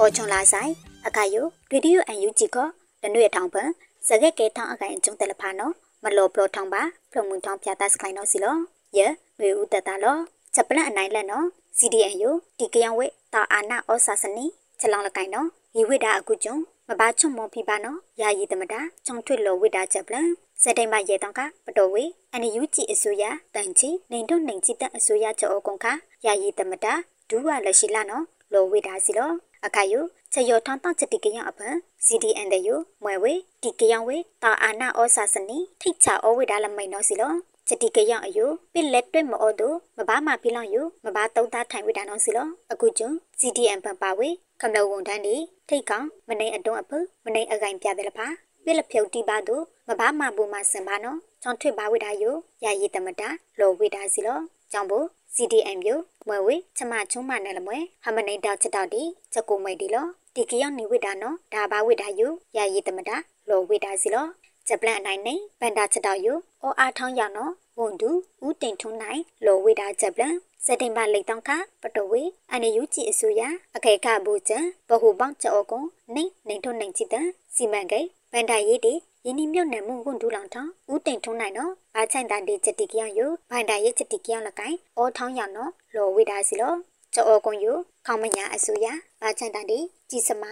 အော်ချွန်လာဆိုင်အခါယိုရေဒီယိုအန်ယူဂျီကလနွေထောင်ပန်စကက်ကဲထောင်အကိုင်ကျုံတယ်လဖာနော်မလောပလောထောင်ပါဖလုံမှုထောင်ပြတာစခိုင်းနော်စီလောယနွေဦးတတလောချက်ပလန့်အနိုင်လက်နော် CDN ယိုဒီကယံဝဲတာအာနာဩစာစနီချက်လောင်းလကိုင်နော်ရီဝိတာအခုကျုံမဘာချုံမောပြပါနော်ယာယီတမတာချောင်းထွေလောဝိတာချက်ပလန့်စက်တိုင်မရေတောင်ကပတော်ဝေအန်ယူဂျီအစိုးရတန်ချီနေတော့နေချီတက်အစိုးရချောကုံခယာယီတမတာဒူဝလက်ရှိလာနော်လောဝိတာစီလော အခါယုချေယောထောင်းတောင်းချက်တိကယအပန် CDN တဲ့ယမွဲဝေဒီကယဝေတာအာနာဩစာစနီထိတ်ချဩဝေဒါလမိန်နော်စီလောချက်တိကယအယုပိလက်တွဲ့မောဒိုမဘာမပြလောင်ယုမဘာတုံးသားထိုင်ဝေဒါနော်စီလောအခုကျွန်း CDN ပန်ပါဝေကမ္လဝန်တန်းဒီထိတ်ကောင်မနေအတွန်းအဖမနေအကိုင်ပြတယ်လဖာပိလဖြုတ်တိပါတို့မဘာမဘူမစင်ပါနော်ချောင်းထွေပါဝေဒါယုယာယီတမတာလောဝေဒါစီလော ကြောင့်ဘ CDM ယမွဲဝေချမချုံမနဲ့လမွဲဟမနိတောက်ချက်တောက်ဒီချက်ကိုမိတ်ဒီလောဒီကယောင်နေဝိတာနော်ဒါဘာဝိတာယယာယီတမတာလောဝိတာစီလောချက်ပလန့်အနိုင်နေပန်တာချက်တောက်ယအောအားထောင်းရနော်ဝန်တူဦးတင်ထုံးနိုင်လောဝိတာချက်ပလန့်စက်တင်ဘာလိတ်တောင်ခပတဝေအနေယူကြည့်အစိုးရအခေခဘူချံဘဟုပေါင်းကြောကုံနေနေထုံနိုင်ချစ်တစီမံကိန်းဗန်ဒာရေးတီ ယင်းဒီမြုပ်နယ်မှုဝန်ဒူလောင်ထောင်းဦးတိန်ထုံးနိုင်နော်ဘာချိုင်တန်ဒီချက်တိကယောယဘန်ဒာရေးချက်တိကယောလကိုင်အောထောင်းရနော်လောဝိဒါစီလောကြောကုံယခေါမညာအစိုးရဘာချိုင်တန်ဒီကြီးစမ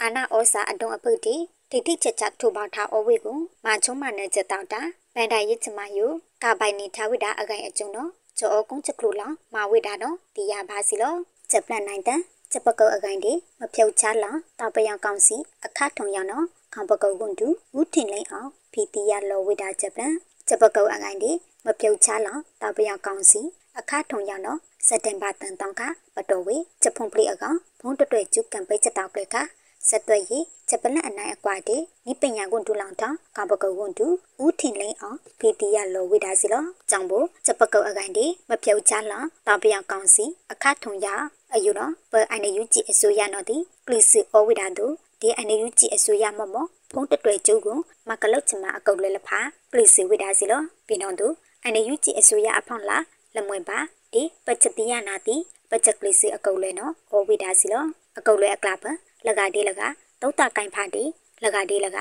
အာနာဩစာအတုံအဖုတ်တီတိတိချက်ချက်ထိုးပေါထားအဝေကိုမာချုံမနဲ့ချက်တောက်တာဗန်ဒာရေးချမယကပိုင်နေထဝိဒါအကိုင်အကျုံနော်ကြောကုံချက်ခလူလောင်မာဝိဒါနော်ဒီရပါစီလောချက်ပလန်နိုင်တဲ့ချက်ပကောအကိုင်ဒီမဖြုတ်ချလောင်တောက်ပယံကောင်စီအခထုံရနော် ခေါပကုတ်ကွန်တူဦးထင်လိန်အောင်ဖီတီယာလောဝိဒါချက်ပလန်ချက်ပကုတ်အကိုင်ဒီမပြုတ်ချလောင်တောက်ပယံကောင်စီအခထုံရနော်စက်တင်ဘာတန်တောင်းကပတော်ဝေချက်ဖုံပလိအကောင်ဘုံတွတွေ့ကျုကံပိတ်ချက်တောက်ပလကဆက်သွဲရီချက်ပလန့်အနိုင်အကွာတေနိပညာကွန်တူလောင်ထောင်းကပကုတ်ကွန်တူဦးထင်လိန်အောင်ဖီတီယာလောဝိဒါစီလောကြောင့်ဘချက်ပကုတ်အကိုင်ဒီမပြုတ်ချလောင်တောက်ပယံကောင်စီအခထုံရအယူတော့ပအိုင်နယူကြည့်အစိုးရနော်ဒီပလစ်စီအဝိဒါတူ ဒီအနေယူကြည့်အစိုးရမမဖုံးတတွဲကျုပ်ကမကလုတ်ချမအကုတ်လဲလဖာပလစ်စီဝိဒါစီလောပြင်းတော့သူအနေယူကြည့်အစိုးရအဖောင်းလာလမွင်ပါဒီပချက်တိယနာတိပချက်ကလစ်စီအကုတ်လဲနော်ဟောဝိဒါစီလောအကုတ်လဲအကလာပလကဒီလကတုတ်တာကင်ဖာဒီလကဒီလက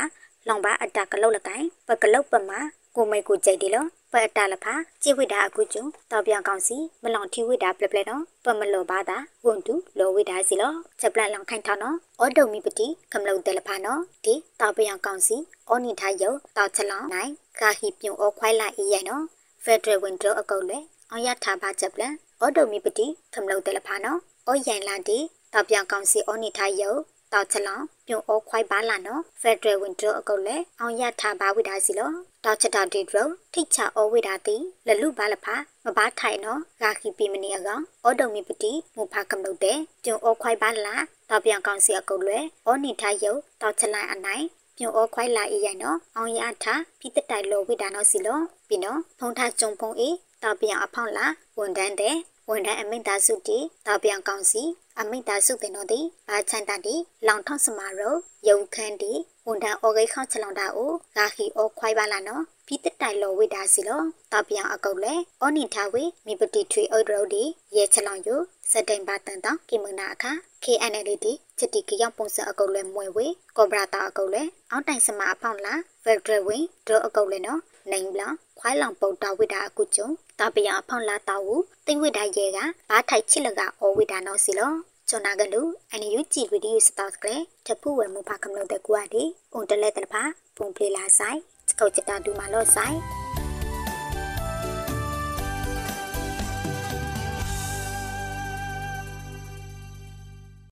လောင်ပါအတကလုတ်လကင်ပကလုတ်ပမာကိုမိတ်ကိုကြိတ်ဒီလော ပအတလဖာကြည့်ဝိတာအခုကျုံတောက်ပြောင်ကောင်းစီမလောင်ထီဝိတာပလက်ပလက်တော့ပမလောပါတာဝန်တူလောဝိတာစီလောချက်ပလက်လောင်ခိုင်ထောင်းနော်အော်ဒုံမီပတိကမလုံတယ်လဖာနော်ဒီတောက်ပြောင်ကောင်းစီအော်နီထားယုံတောက်ချလောင်နိုင်ကာဟီပြုံအော်ခွိုင်းလိုက်အေးရဲ့နော်ဖက်ဒရယ်ဝင်ဒရိုအကုတ်လေအောင်ရထားပါချက်ပလက်အော်ဒုံမီပတိကမလုံတယ်လဖာနော်အော်ရိုင်လာဒီတောက်ပြောင်ကောင်းစီအော်နီထားယုံတောက်ချလောင် ပြုံအိုခွိုင်ပါလာနော်ဖက်ဒရယ်ဝင်ဒရိုအကုတ်လေအောင်ရထားပါဝိဒါစီလောတောက်ချက်တောက်ဒီဒရိုထိချအိုဝိဒါတိလလူပါလဖာမဘာထိုင်နော်ဂါခီပီမနီအကောင်အော်ဒုံမီပတိမူဖာကမလို့တဲ့ပြုံအိုခွိုင်ပါလာတောက်ပြောင်ကောင်းစီအကုတ်လေအော်နီထားယုံတောက်ချက်လိုက်အနိုင်ပြုံအိုခွိုင်လာအေးရိုင်နော်အောင်ရထားဖိတတိုင်လိုဝိဒါနော်စီလောပြီးနော်ဖုံထားကြုံဖုံအေးတောက်ပြောင်အဖောင်းလာဝန်တန်းတဲ့ ဝန်ထမ်းအမိန့်သားစုတီတောက်ပြောင်ကောင်းစီအမိတာစုတင်တို့သည်ဘာချန်တာတီလောင်ထောင်းစမာရောယုံခန်းတီ ဝန်တန်အော်ဂိခေါချလောင်တာအိုဂါခီအိုခွိုင်ပါလာနော်ဖိတတိုင်လောဝိတာစီလောတောက်ပြောင်အကုတ်လေအော်နီထားဝေမိပတိထွေအိုဒရိုဒီရဲချလောင်ယိုစတိုင်ပါတန်တောင်ကိမနာအခါ KNL တီချစ်တီကရောက်ပုံစံအကုတ်လေမွေဝေကောဘရာတာအကုတ်လေအောက်တိုင်စမာအဖောင်းလာဖက်ဒရယ်ဝင်းဒရိုအကုတ်လေနော်နိုင်ဘလခွိုင်းလောင်ပုတ်တာဝိတာအကုကျုံတာပယအဖောင်းလာတာဝတိဝိတာရဲကဘာထိုက်ချစ်လကအောဝိတာနော်စီလော ချွန်နာကလူအန်ယူဂျီဗီဒီယိုစတောက်ကလေတပူဝဲမဖကမလို့တဲ့ကွာဒီအွန်တလဲတဖာပုံပလီလာဆိုင်စကောက်ချတာဒူမာလို့ဆိုင်